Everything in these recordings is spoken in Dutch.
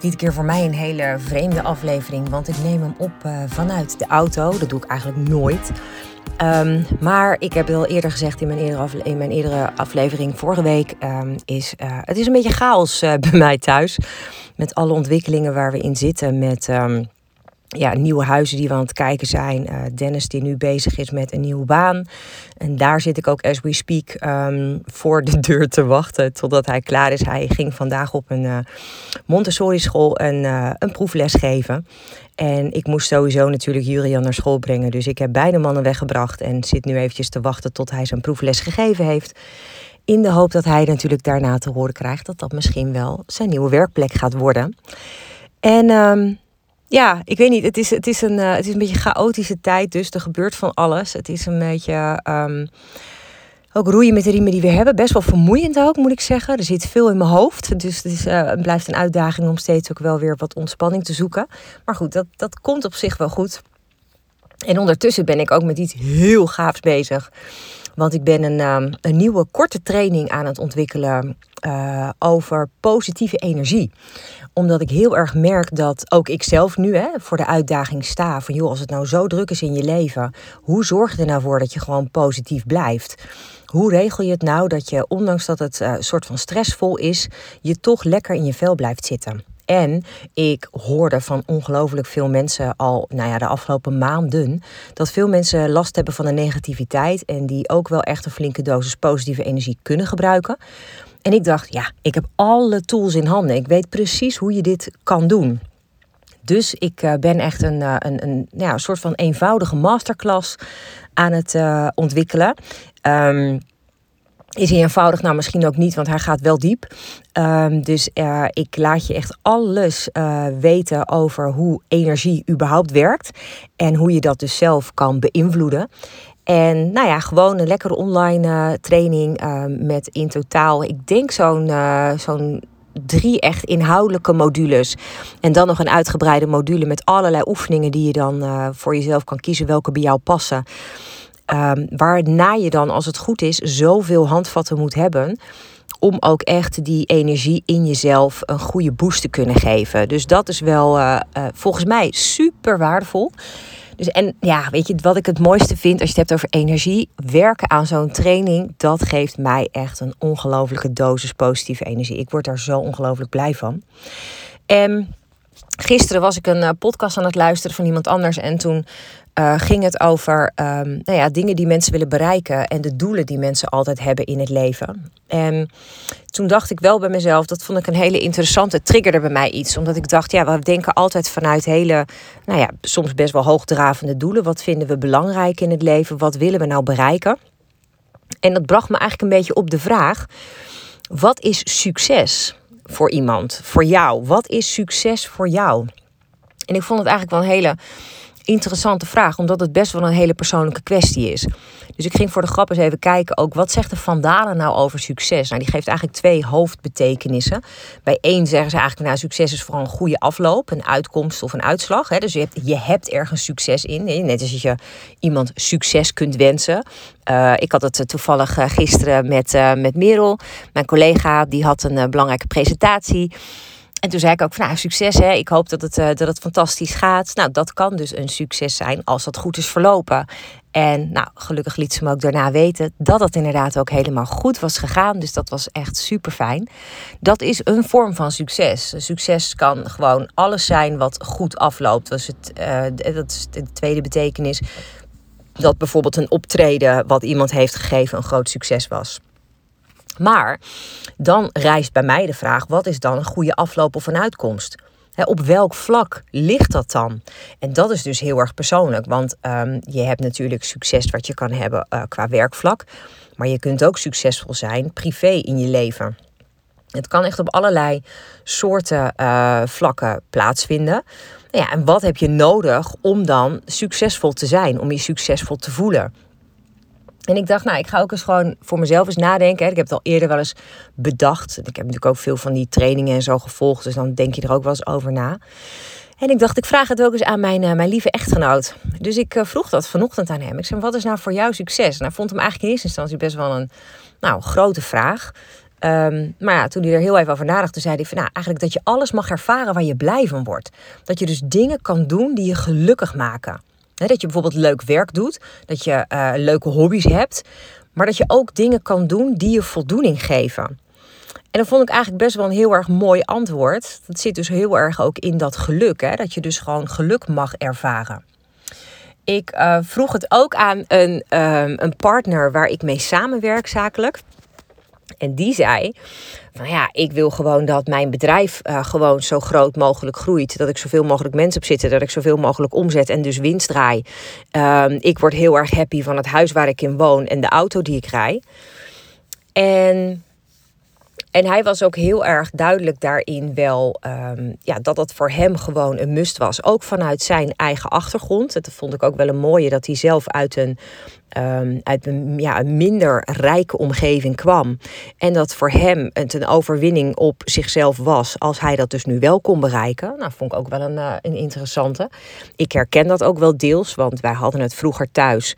Dit keer voor mij een hele vreemde aflevering, want ik neem hem op uh, vanuit de auto. Dat doe ik eigenlijk nooit. Um, maar ik heb het al eerder gezegd in mijn eerdere, in mijn eerdere aflevering vorige week. Um, is, uh, het is een beetje chaos uh, bij mij thuis. Met alle ontwikkelingen waar we in zitten. Met um, ja, nieuwe huizen die we aan het kijken zijn. Uh, Dennis die nu bezig is met een nieuwe baan. En daar zit ik ook as we speak um, voor de deur te wachten totdat hij klaar is. Hij ging vandaag op een uh, Montessori school een, uh, een proefles geven. En ik moest sowieso natuurlijk Julian naar school brengen. Dus ik heb beide mannen weggebracht en zit nu eventjes te wachten tot hij zijn proefles gegeven heeft. In de hoop dat hij natuurlijk daarna te horen krijgt dat dat misschien wel zijn nieuwe werkplek gaat worden. En um, ja, ik weet niet. Het is, het, is een, uh, het is een beetje chaotische tijd, dus er gebeurt van alles. Het is een beetje um, ook roeien met de riemen die we hebben. Best wel vermoeiend ook, moet ik zeggen. Er zit veel in mijn hoofd, dus het, is, het blijft een uitdaging om steeds ook wel weer wat ontspanning te zoeken. Maar goed, dat, dat komt op zich wel goed. En ondertussen ben ik ook met iets heel gaafs bezig. Want ik ben een, um, een nieuwe korte training aan het ontwikkelen uh, over positieve energie. Omdat ik heel erg merk dat ook ik zelf nu hè, voor de uitdaging sta. Van joh, als het nou zo druk is in je leven, hoe zorg je er nou voor dat je gewoon positief blijft? Hoe regel je het nou dat je, ondanks dat het een uh, soort van stressvol is, je toch lekker in je vel blijft zitten? En ik hoorde van ongelooflijk veel mensen al, nou ja, de afgelopen maanden, dat veel mensen last hebben van de negativiteit en die ook wel echt een flinke dosis positieve energie kunnen gebruiken. En ik dacht, ja, ik heb alle tools in handen. Ik weet precies hoe je dit kan doen. Dus ik uh, ben echt een, uh, een, een ja, een soort van eenvoudige masterclass aan het uh, ontwikkelen. Um, is hij eenvoudig? Nou, misschien ook niet, want hij gaat wel diep. Um, dus uh, ik laat je echt alles uh, weten over hoe energie überhaupt werkt. En hoe je dat dus zelf kan beïnvloeden. En nou ja, gewoon een lekkere online uh, training met in totaal, ik denk zo'n zo'n drie echt inhoudelijke modules. En dan nog een uitgebreide module met allerlei oefeningen die je dan voor jezelf kan kiezen welke bij jou passen. Um, waarna je dan, als het goed is, zoveel handvatten moet hebben. Om ook echt die energie in jezelf een goede boost te kunnen geven. Dus dat is wel uh, uh, volgens mij super waardevol. Dus en ja, weet je wat ik het mooiste vind als je het hebt over energie? Werken aan zo'n training, dat geeft mij echt een ongelofelijke dosis positieve energie. Ik word daar zo ongelooflijk blij van. En gisteren was ik een uh, podcast aan het luisteren van iemand anders. En toen uh, ging het over um, nou ja, dingen die mensen willen bereiken en de doelen die mensen altijd hebben in het leven. En toen dacht ik wel bij mezelf, dat vond ik een hele interessante, triggerde bij mij iets. Omdat ik dacht, ja, we denken altijd vanuit hele, nou ja, soms best wel hoogdravende doelen. Wat vinden we belangrijk in het leven? Wat willen we nou bereiken? En dat bracht me eigenlijk een beetje op de vraag: wat is succes voor iemand, voor jou? Wat is succes voor jou? En ik vond het eigenlijk wel een hele interessante vraag, omdat het best wel een hele persoonlijke kwestie is. Dus ik ging voor de grap eens even kijken ook, wat zegt de Vandalen nou over succes? Nou, die geeft eigenlijk twee hoofdbetekenissen. Bij één zeggen ze eigenlijk, nou, succes is vooral een goede afloop, een uitkomst of een uitslag. Hè? Dus je hebt, je hebt ergens succes in, net als je iemand succes kunt wensen. Uh, ik had het toevallig gisteren met, uh, met Merel, mijn collega, die had een belangrijke presentatie. En toen zei ik ook van nou, succes hè. Ik hoop dat het, uh, dat het fantastisch gaat. Nou, dat kan dus een succes zijn als dat goed is verlopen. En nou, gelukkig liet ze me ook daarna weten dat dat inderdaad ook helemaal goed was gegaan. Dus dat was echt super fijn. Dat is een vorm van succes. Succes kan gewoon alles zijn wat goed afloopt. Dat het, uh, dat is de tweede betekenis. Dat bijvoorbeeld een optreden wat iemand heeft gegeven een groot succes was. Maar dan rijst bij mij de vraag: wat is dan een goede afloop of een uitkomst? Op welk vlak ligt dat dan? En dat is dus heel erg persoonlijk, want um, je hebt natuurlijk succes wat je kan hebben uh, qua werkvlak, maar je kunt ook succesvol zijn privé in je leven. Het kan echt op allerlei soorten uh, vlakken plaatsvinden. Nou ja, en wat heb je nodig om dan succesvol te zijn, om je succesvol te voelen? En ik dacht, nou, ik ga ook eens gewoon voor mezelf eens nadenken. Ik heb het al eerder wel eens bedacht. Ik heb natuurlijk ook veel van die trainingen en zo gevolgd. Dus dan denk je er ook wel eens over na. En ik dacht, ik vraag het ook eens aan mijn, uh, mijn lieve echtgenoot. Dus ik uh, vroeg dat vanochtend aan hem. Ik zei, wat is nou voor jou succes? Nou, vond hem eigenlijk in eerste instantie best wel een nou, grote vraag. Um, maar ja, toen hij er heel even over nadacht, zei hij nou, eigenlijk dat je alles mag ervaren waar je blij van wordt. Dat je dus dingen kan doen die je gelukkig maken. Dat je bijvoorbeeld leuk werk doet, dat je uh, leuke hobby's hebt, maar dat je ook dingen kan doen die je voldoening geven. En dat vond ik eigenlijk best wel een heel erg mooi antwoord. Dat zit dus heel erg ook in dat geluk, hè? dat je dus gewoon geluk mag ervaren. Ik uh, vroeg het ook aan een, um, een partner waar ik mee samenwerk zakelijk. En die zei: van ja, ik wil gewoon dat mijn bedrijf uh, gewoon zo groot mogelijk groeit. Dat ik zoveel mogelijk mensen op zitten, dat ik zoveel mogelijk omzet en dus winst draai. Uh, ik word heel erg happy van het huis waar ik in woon en de auto die ik rij. En en hij was ook heel erg duidelijk daarin wel um, ja, dat dat voor hem gewoon een must was. Ook vanuit zijn eigen achtergrond. Dat vond ik ook wel een mooie dat hij zelf uit een, um, uit een, ja, een minder rijke omgeving kwam. En dat voor hem het een overwinning op zichzelf was. Als hij dat dus nu wel kon bereiken. Nou, vond ik ook wel een, uh, een interessante. Ik herken dat ook wel deels, want wij hadden het vroeger thuis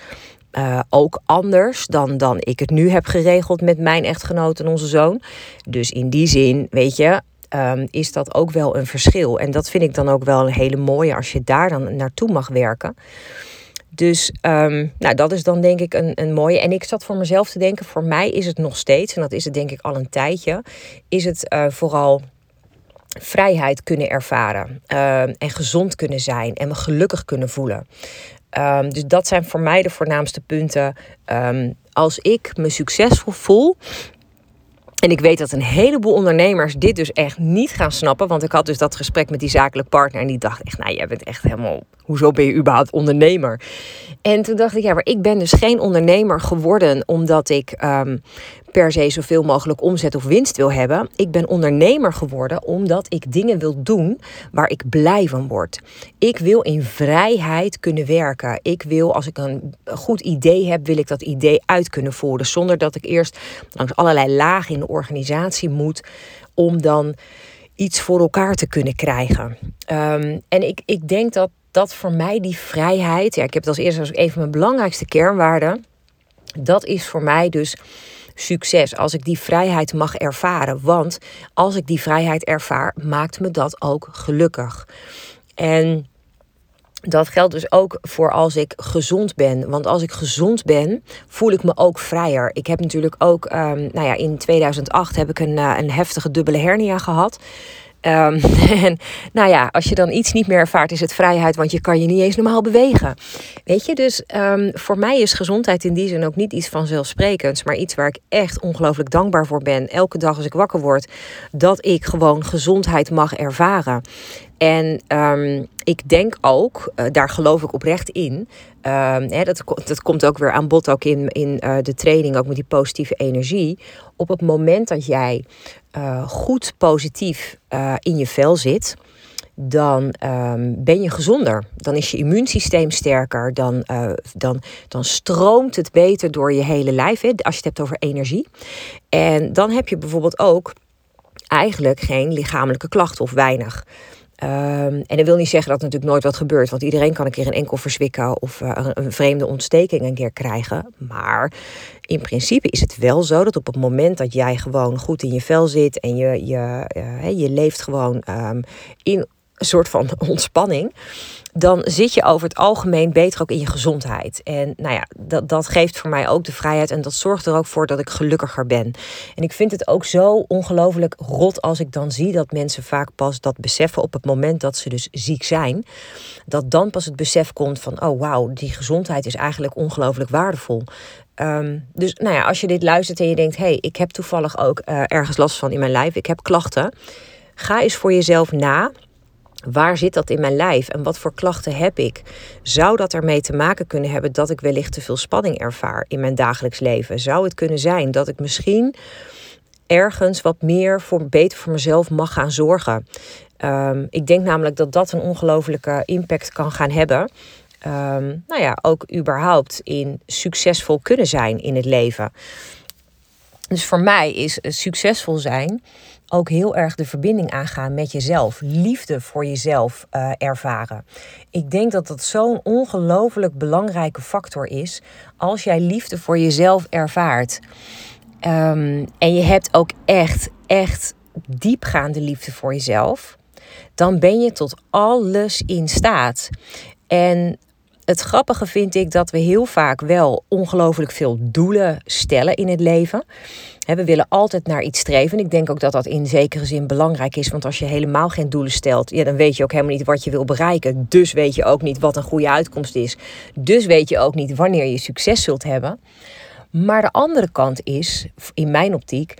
uh, ook anders dan, dan ik het nu heb geregeld met mijn echtgenoot en onze zoon. Dus in die zin, weet je, um, is dat ook wel een verschil. En dat vind ik dan ook wel een hele mooie als je daar dan naartoe mag werken. Dus um, nou, dat is dan denk ik een, een mooie. En ik zat voor mezelf te denken, voor mij is het nog steeds, en dat is het denk ik al een tijdje, is het uh, vooral vrijheid kunnen ervaren uh, en gezond kunnen zijn en me gelukkig kunnen voelen. Um, dus dat zijn voor mij de voornaamste punten. Um, als ik me succesvol voel. En ik weet dat een heleboel ondernemers dit dus echt niet gaan snappen. Want ik had dus dat gesprek met die zakelijk partner. En die dacht echt, nou jij bent echt helemaal... Hoezo ben je überhaupt ondernemer? En toen dacht ik, ja, maar ik ben dus geen ondernemer geworden... omdat ik um, per se zoveel mogelijk omzet of winst wil hebben. Ik ben ondernemer geworden omdat ik dingen wil doen waar ik blij van word. Ik wil in vrijheid kunnen werken. Ik wil, als ik een goed idee heb, wil ik dat idee uit kunnen voeren. Zonder dat ik eerst langs allerlei lagen in de organisatie moet om dan iets voor elkaar te kunnen krijgen. Um, en ik, ik denk dat dat voor mij die vrijheid, ja, ik heb het als eerste als een van mijn belangrijkste kernwaarden. Dat is voor mij dus succes. Als ik die vrijheid mag ervaren. Want als ik die vrijheid ervaar, maakt me dat ook gelukkig. En dat geldt dus ook voor als ik gezond ben. Want als ik gezond ben, voel ik me ook vrijer. Ik heb natuurlijk ook, um, nou ja, in 2008 heb ik een, uh, een heftige dubbele hernia gehad. Um, en nou ja, als je dan iets niet meer ervaart, is het vrijheid, want je kan je niet eens normaal bewegen. Weet je, dus um, voor mij is gezondheid in die zin ook niet iets vanzelfsprekends, maar iets waar ik echt ongelooflijk dankbaar voor ben. Elke dag als ik wakker word, dat ik gewoon gezondheid mag ervaren. En um, ik denk ook, uh, daar geloof ik oprecht in. Hè, dat, dat komt ook weer aan bod ook in, in uh, de training, ook met die positieve energie. Op het moment dat jij uh, goed positief in je vel zit, dan um, ben je gezonder. Dan is je immuunsysteem sterker. Dan, dan, dan stroomt het beter door je hele lijf. Hè, als je het hebt over energie. En dan heb je bijvoorbeeld ook eigenlijk geen lichamelijke klachten of weinig. Um, en dat wil niet zeggen dat er natuurlijk nooit wat gebeurt. Want iedereen kan een keer een enkel verzwikken of uh, een, een, vreemde ontsteking een keer krijgen. Maar in principe is het wel zo dat op het moment dat jij gewoon goed in je vel zit en je, je, uh, je leeft gewoon um, in een soort van ontspanning dan zit je over het algemeen beter ook in je gezondheid. En nou ja, dat, dat geeft voor mij ook de vrijheid en dat zorgt er ook voor dat ik gelukkiger ben. En ik vind het ook zo ongelooflijk rot als ik dan zie dat mensen vaak pas dat beseffen op het moment dat ze dus ziek zijn. Dat dan pas het besef komt van, oh wauw, die gezondheid is eigenlijk ongelooflijk waardevol. Um, dus nou ja, als je dit luistert en je denkt, hé, hey, ik heb toevallig ook uh, ergens last van in mijn lijf, ik heb klachten. Ga eens voor jezelf na Waar zit dat in mijn lijf en wat voor klachten heb ik? Zou dat ermee te maken kunnen hebben dat ik wellicht te veel spanning ervaar in mijn dagelijks leven? Zou het kunnen zijn dat ik misschien ergens wat meer voor beter voor mezelf mag gaan zorgen. Ehm, ik denk namelijk dat dat een ongelofelijke impact kan gaan hebben. Um, nou ja, ook überhaupt in succesvol kunnen zijn in het leven. Dus voor mij is succesvol zijn ook heel erg de verbinding aangaan met jezelf. Liefde voor jezelf uh, ervaren. Ik denk dat dat zo'n ongelooflijk belangrijke factor is als jij liefde voor jezelf ervaart. Um, en je hebt ook echt, echt diepgaande liefde voor jezelf. Dan ben je tot alles in staat. En het grappige vind ik dat we heel vaak wel ongelooflijk veel doelen stellen in het leven. We willen altijd naar iets streven. Ik denk ook dat dat in zekere zin belangrijk is. Want als je helemaal geen doelen stelt, ja, dan weet je ook helemaal niet wat je wil bereiken. Dus weet je ook niet wat een goede uitkomst is. Dus weet je ook niet wanneer je succes zult hebben. Maar de andere kant is, in mijn optiek,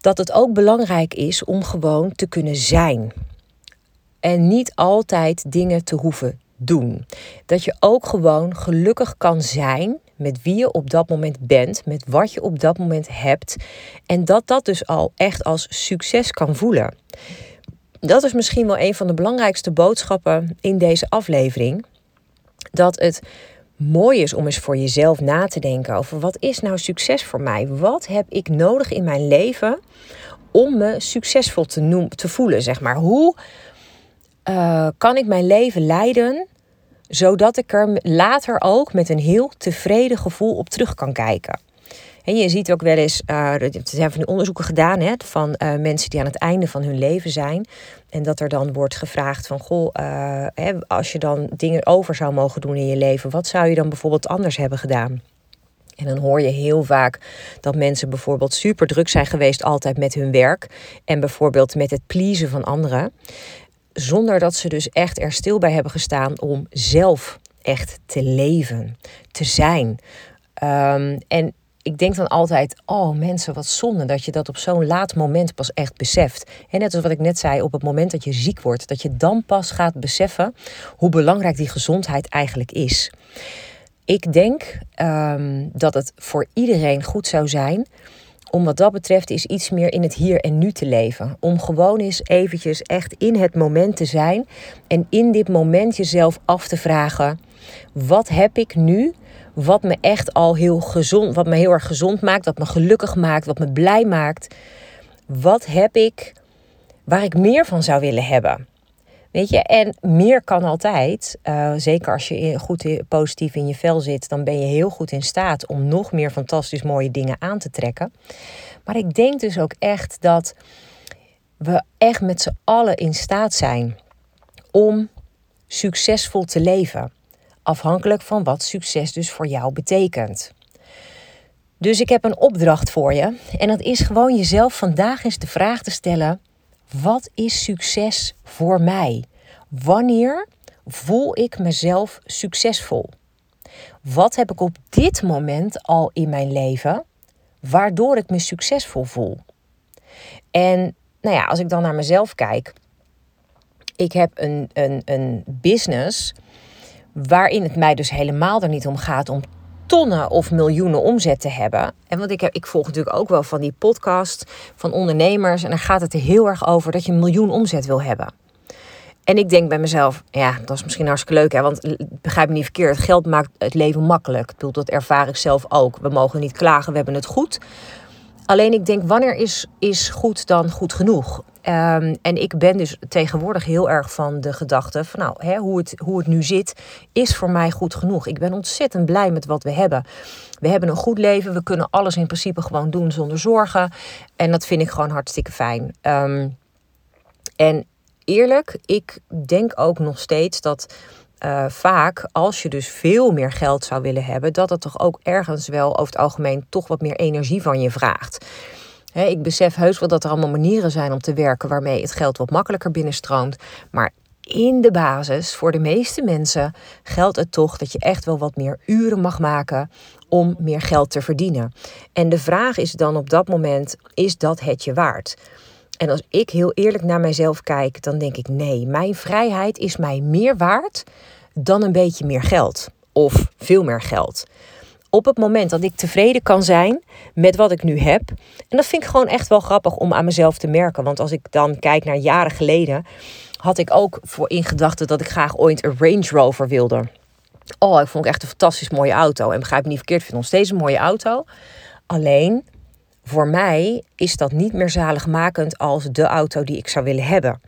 dat het ook belangrijk is om gewoon te kunnen zijn. En niet altijd dingen te hoeven doen. Dat je ook gewoon gelukkig kan zijn met wie je op dat moment bent, met wat je op dat moment hebt. En dat dat dus al echt als succes kan voelen. Dat is misschien wel een van de belangrijkste boodschappen in deze aflevering. Dat het mooi is om eens voor jezelf na te denken over wat is nou succes voor mij? Wat heb ik nodig in mijn leven om me succesvol te, te voelen? Zeg maar. Hoe uh, kan ik mijn leven leiden zodat ik er later ook met een heel tevreden gevoel op terug kan kijken. En je ziet ook wel eens, uh, er zijn van die onderzoeken gedaan hè, van uh, mensen die aan het einde van hun leven zijn. En dat er dan wordt gevraagd van, goh, hè, als je dan dingen over zou mogen doen in je leven, wat zou je dan bijvoorbeeld anders hebben gedaan? En dan hoor je heel vaak dat mensen bijvoorbeeld super druk zijn geweest altijd met hun werk. En bijvoorbeeld met het pleasen van anderen zonder dat ze dus echt er stil bij hebben gestaan om zelf echt te leven, te zijn. Um, en ik denk dan altijd, oh mensen, wat zonde dat je dat op zo'n laat moment pas echt beseft. En net als wat ik net zei, op het moment dat je ziek wordt, dat je dan pas gaat beseffen hoe belangrijk die gezondheid eigenlijk is. Ik denk um, dat het voor iedereen goed zou zijn om wat dat betreft is iets meer in het hier en nu te leven. Om gewoon eens eventjes echt in het moment te zijn. En in dit moment jezelf af te vragen: wat heb ik nu? Wat me echt al heel gezond, wat me heel erg gezond maakt, wat me gelukkig maakt, wat me blij maakt. Wat heb ik waar ik meer van zou willen hebben? Weet je, en meer kan altijd. Uh, zeker als je goed positief in je vel zit, dan ben je heel goed in staat om nog meer fantastisch mooie dingen aan te trekken. Maar ik denk dus ook echt dat we echt met z'n allen in staat zijn om succesvol te leven. Afhankelijk van wat succes dus voor jou betekent. Dus ik heb een opdracht voor je. En dat is gewoon jezelf vandaag eens de vraag te stellen wat is succes voor mij? Wanneer voel ik mezelf succesvol? Wat heb ik op dit moment al in mijn leven waardoor ik me succesvol voel? En nou ja, als ik dan naar mezelf kijk, ik heb een, een, een business waarin het mij dus helemaal er niet om gaat om tonnen of miljoenen omzet te hebben. En want ik, heb, ik volg natuurlijk ook wel van die podcast van ondernemers. En daar gaat het er heel erg over dat je een miljoen omzet wil hebben. En ik denk bij mezelf, ja, dat is misschien hartstikke leuk. Hè? Want begrijp me niet verkeerd, geld maakt het leven makkelijk. Ik dat ervaar ik zelf ook. We mogen niet klagen, we hebben het goed. Alleen ik denk, wanneer is, is goed dan goed genoeg? Um, en ik ben dus tegenwoordig heel erg van de gedachte van nou, hè, hoe, het, hoe het nu zit, is voor mij goed genoeg. Ik ben ontzettend blij met wat we hebben. We hebben een goed leven, we kunnen alles in principe gewoon doen zonder zorgen. En dat vind ik gewoon hartstikke fijn. Um, en eerlijk, ik denk ook nog steeds dat uh, vaak, als je dus veel meer geld zou willen hebben, dat het toch ook ergens wel over het algemeen toch wat meer energie van je vraagt ik besef heus wel dat er allemaal manieren zijn om te werken waarmee het geld wat makkelijker binnenstroomt. Maar in de basis, voor de meeste mensen, geldt het toch dat je echt wel wat meer uren mag maken om meer geld te verdienen. En de vraag is dan op dat moment: is dat het je waard? En als ik heel eerlijk naar mijzelf kijk, dan denk ik: nee, mijn vrijheid is mij meer waard dan een beetje meer geld of veel meer geld op het moment dat ik tevreden kan zijn met wat ik nu heb. En dat vind ik gewoon echt wel grappig om aan mezelf te merken. Want als ik dan kijk naar jaren geleden, had ik ook voor in gedachten dat ik graag ooit een Range Rover wilde. Oh, ik vond het echt een fantastisch mooie auto. En begrijp me niet verkeerd, ik vind nog steeds een mooie auto. Alleen, voor mij is dat niet meer zaligmakend als de auto die ik zou willen hebben.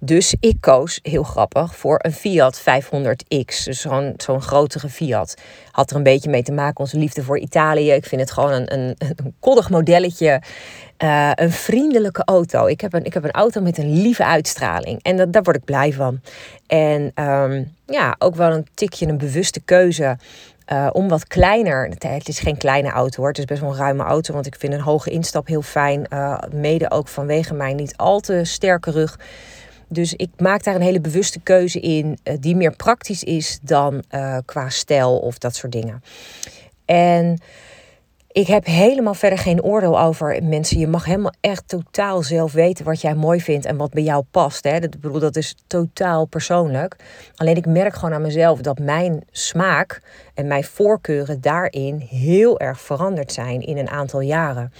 Dus ik koos, heel grappig, voor een Fiat 500X. Dus zo'n zo'n grotere Fiat. Had er een beetje mee te maken, onze liefde voor Italië. Ik vind het gewoon een, een, een koddig modelletje. Uh, een vriendelijke auto. Ik heb een, ik heb een auto met een lieve uitstraling. En dat, daar word ik blij van. En um, ja, ook wel een tikje een bewuste keuze. Uh, om wat kleiner, het is geen kleine auto hoor, het is best wel een ruime auto, want ik vind een hoge instap heel fijn. Uh, mede ook vanwege mijn niet al te sterke rug. Dus ik maak daar een hele bewuste keuze in, uh, die meer praktisch is dan qua stijl of dat soort dingen. En ik heb helemaal verder geen oordeel over mensen. Je mag helemaal echt totaal zelf weten wat jij mooi vindt en wat bij jou past. Hè. Dat, bedoel, dat is totaal persoonlijk. Alleen ik merk gewoon aan mezelf dat mijn smaak en mijn voorkeuren daarin heel erg veranderd zijn in een aantal jaren.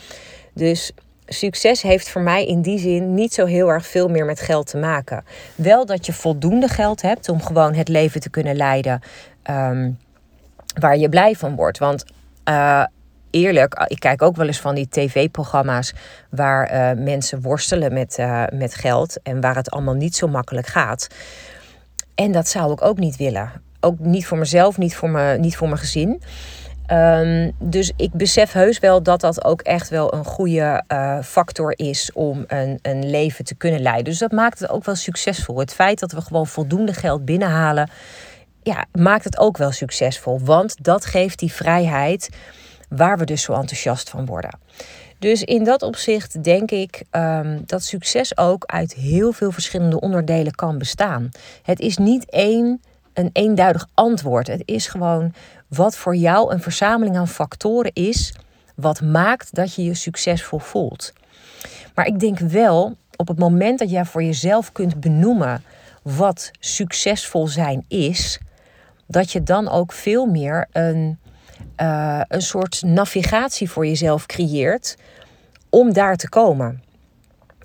Dus succes heeft voor mij in die zin niet zo heel erg veel meer met geld te maken. Wel dat je voldoende geld hebt om gewoon het leven te kunnen leiden um, waar je blij van wordt. Want uh, eerlijk, ik kijk ook wel eens van die tv-programma's waar uh, mensen worstelen met, uh, met geld en waar het allemaal niet zo makkelijk gaat. En dat zou ik ook niet willen. Ook niet voor mezelf, niet voor, me, niet voor mijn gezin. Um, dus ik besef heus wel dat dat ook echt wel een goede uh, factor is om een, een leven te kunnen leiden. Dus dat maakt het ook wel succesvol. Het feit dat we gewoon voldoende geld binnenhalen, ja, maakt het ook wel succesvol. Want dat geeft die vrijheid waar we dus zo enthousiast van worden. Dus in dat opzicht denk ik um, dat succes ook uit heel veel verschillende onderdelen kan bestaan. Het is niet één, een eenduidig antwoord. Het is gewoon wat voor jou een verzameling aan factoren is, wat maakt dat je je succesvol voelt. Maar ik denk wel, op het moment dat jij voor jezelf kunt benoemen wat succesvol zijn is, dat je dan ook veel meer een uh, een soort navigatie voor jezelf creëert om daar te komen.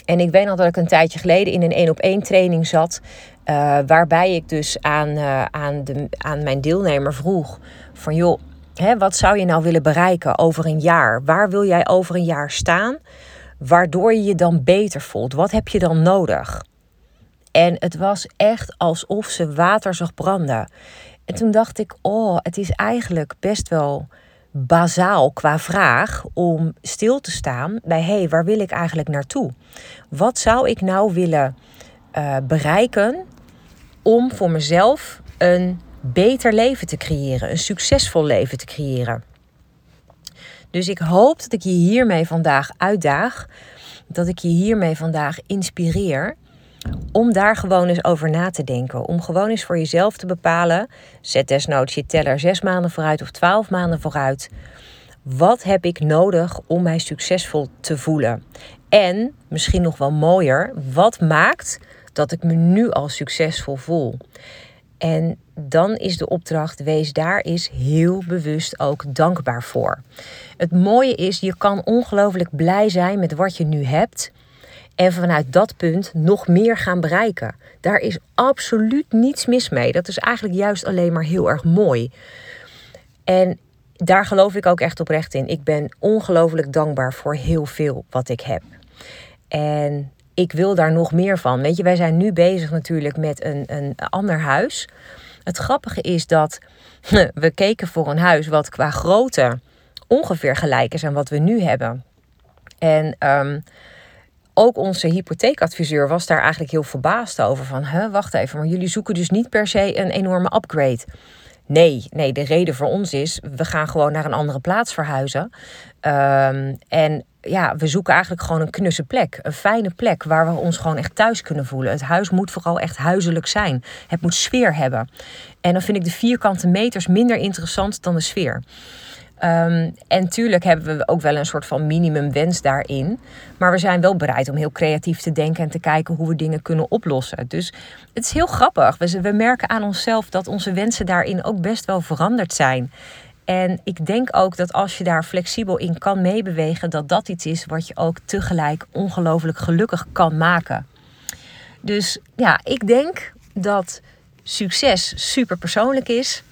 En ik weet nog dat ik een tijdje geleden in een één op één training zat. Uh, waarbij ik dus aan, uh, aan, de, aan mijn deelnemer vroeg: van joh, hè, wat zou je nou willen bereiken over een jaar? Waar wil jij over een jaar staan? Waardoor je je dan beter voelt? Wat heb je dan nodig? En het was echt alsof ze water zag branden. En toen dacht ik, oh, het is eigenlijk best wel bazaal qua vraag om stil te staan bij hé, hey, waar wil ik eigenlijk naartoe? Wat zou ik nou willen uh, bereiken om voor mezelf een beter leven te creëren, een succesvol leven te creëren? Dus ik hoop dat ik je hiermee vandaag uitdaag, dat ik je hiermee vandaag inspireer om daar gewoon eens over na te denken. Om gewoon eens voor jezelf te bepalen. Zet desnoods je teller zes maanden vooruit of twaalf maanden vooruit. Wat heb ik nodig om mij succesvol te voelen? En misschien nog wel mooier, wat maakt dat ik me nu al succesvol voel? En dan is de opdracht: wees daar is heel bewust ook dankbaar voor. Het mooie is, je kan ongelooflijk blij zijn met wat je nu hebt. En vanuit dat punt nog meer gaan bereiken. Daar is absoluut niets mis mee. Dat is eigenlijk juist alleen maar heel erg mooi. En daar geloof ik ook echt oprecht in. Ik ben ongelooflijk dankbaar voor heel veel wat ik heb. En ik wil daar nog meer van. Weet je, wij zijn nu bezig natuurlijk met een, een ander huis. Het grappige is dat we keken voor een huis wat qua grootte ongeveer gelijk is aan wat we nu hebben. En um, ook onze hypotheekadviseur was daar eigenlijk heel verbaasd over. Van, hè, wacht even, maar jullie zoeken dus niet per se een enorme upgrade. Nee, nee, de reden voor ons is, we gaan gewoon naar een andere plaats verhuizen. Um, en ja, we zoeken eigenlijk gewoon een knusse plek. Een fijne plek waar we ons gewoon echt thuis kunnen voelen. Het huis moet vooral echt huiselijk zijn. Het moet sfeer hebben. En dan vind ik de vierkante meters minder interessant dan de sfeer. Um, en tuurlijk hebben we ook wel een soort van minimumwens daarin. Maar we zijn wel bereid om heel creatief te denken en te kijken hoe we dingen kunnen oplossen. Dus het is heel grappig. We, we merken aan onszelf dat onze wensen daarin ook best wel veranderd zijn. En ik denk ook dat als je daar flexibel in kan meebewegen, dat dat iets is wat je ook tegelijk ongelooflijk gelukkig kan maken. Dus ja, ik denk dat succes super persoonlijk is.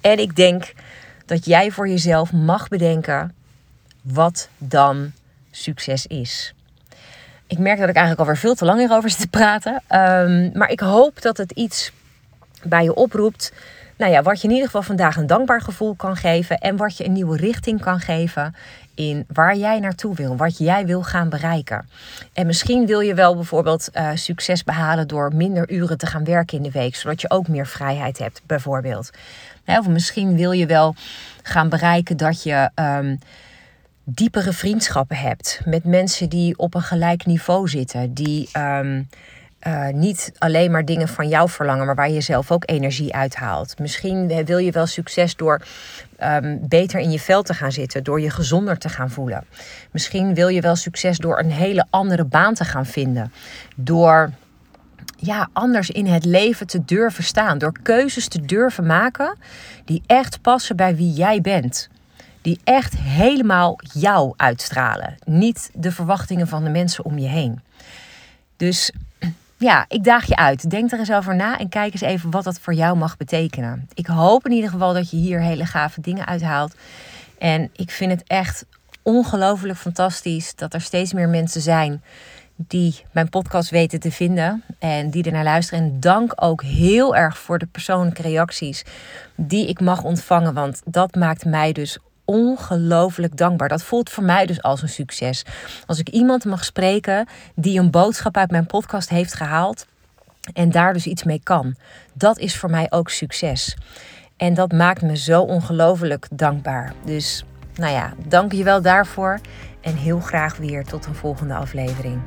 En ik denk dat jij voor jezelf mag bedenken wat dan succes is. Ik merk dat ik eigenlijk alweer veel te lang hierover zit te praten. Um, maar ik hoop dat het iets bij je oproept. Nou ja, wat je in ieder geval vandaag een dankbaar gevoel kan geven. En wat je een nieuwe richting kan geven in waar jij naartoe wil. Wat jij wil gaan bereiken. En misschien wil je wel bijvoorbeeld uh, succes behalen door minder uren te gaan werken in de week. Zodat je ook meer vrijheid hebt, bijvoorbeeld. Of misschien wil je wel gaan bereiken dat je. Um, diepere vriendschappen hebt met mensen die op een gelijk niveau zitten, die um, uh, niet alleen maar dingen van jou verlangen, maar waar je zelf ook energie uithaalt. Misschien wil je wel succes door um, beter in je vel te gaan zitten, door je gezonder te gaan voelen. Misschien wil je wel succes door een hele andere baan te gaan vinden, door ja, anders in het leven te durven staan, door keuzes te durven maken die echt passen bij wie jij bent die echt helemaal jou uitstralen. Niet de verwachtingen van de mensen om je heen. Dus ja, ik daag je uit. Denk er eens over na en kijk eens even wat dat voor jou mag betekenen. Ik hoop in ieder geval dat je hier hele gave dingen uithaalt. En ik vind het echt ongelooflijk fantastisch dat er steeds meer mensen zijn die mijn podcast weten te vinden en die er naar luisteren. En dank ook heel erg voor de persoonlijke reacties die ik mag ontvangen, want dat maakt mij dus ongelooflijk dankbaar. Dat voelt voor mij dus als een succes. Als ik iemand mag spreken die een boodschap uit mijn podcast heeft gehaald en daar dus iets mee kan, dat is voor mij ook succes. En dat maakt me zo ongelooflijk dankbaar. Dus nou ja, dank je wel daarvoor en heel graag weer tot een volgende aflevering.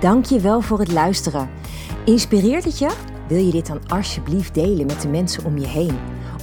Dank je wel voor het luisteren. Inspireert het je? Wil je dit dan alsjeblieft delen met de mensen om je heen?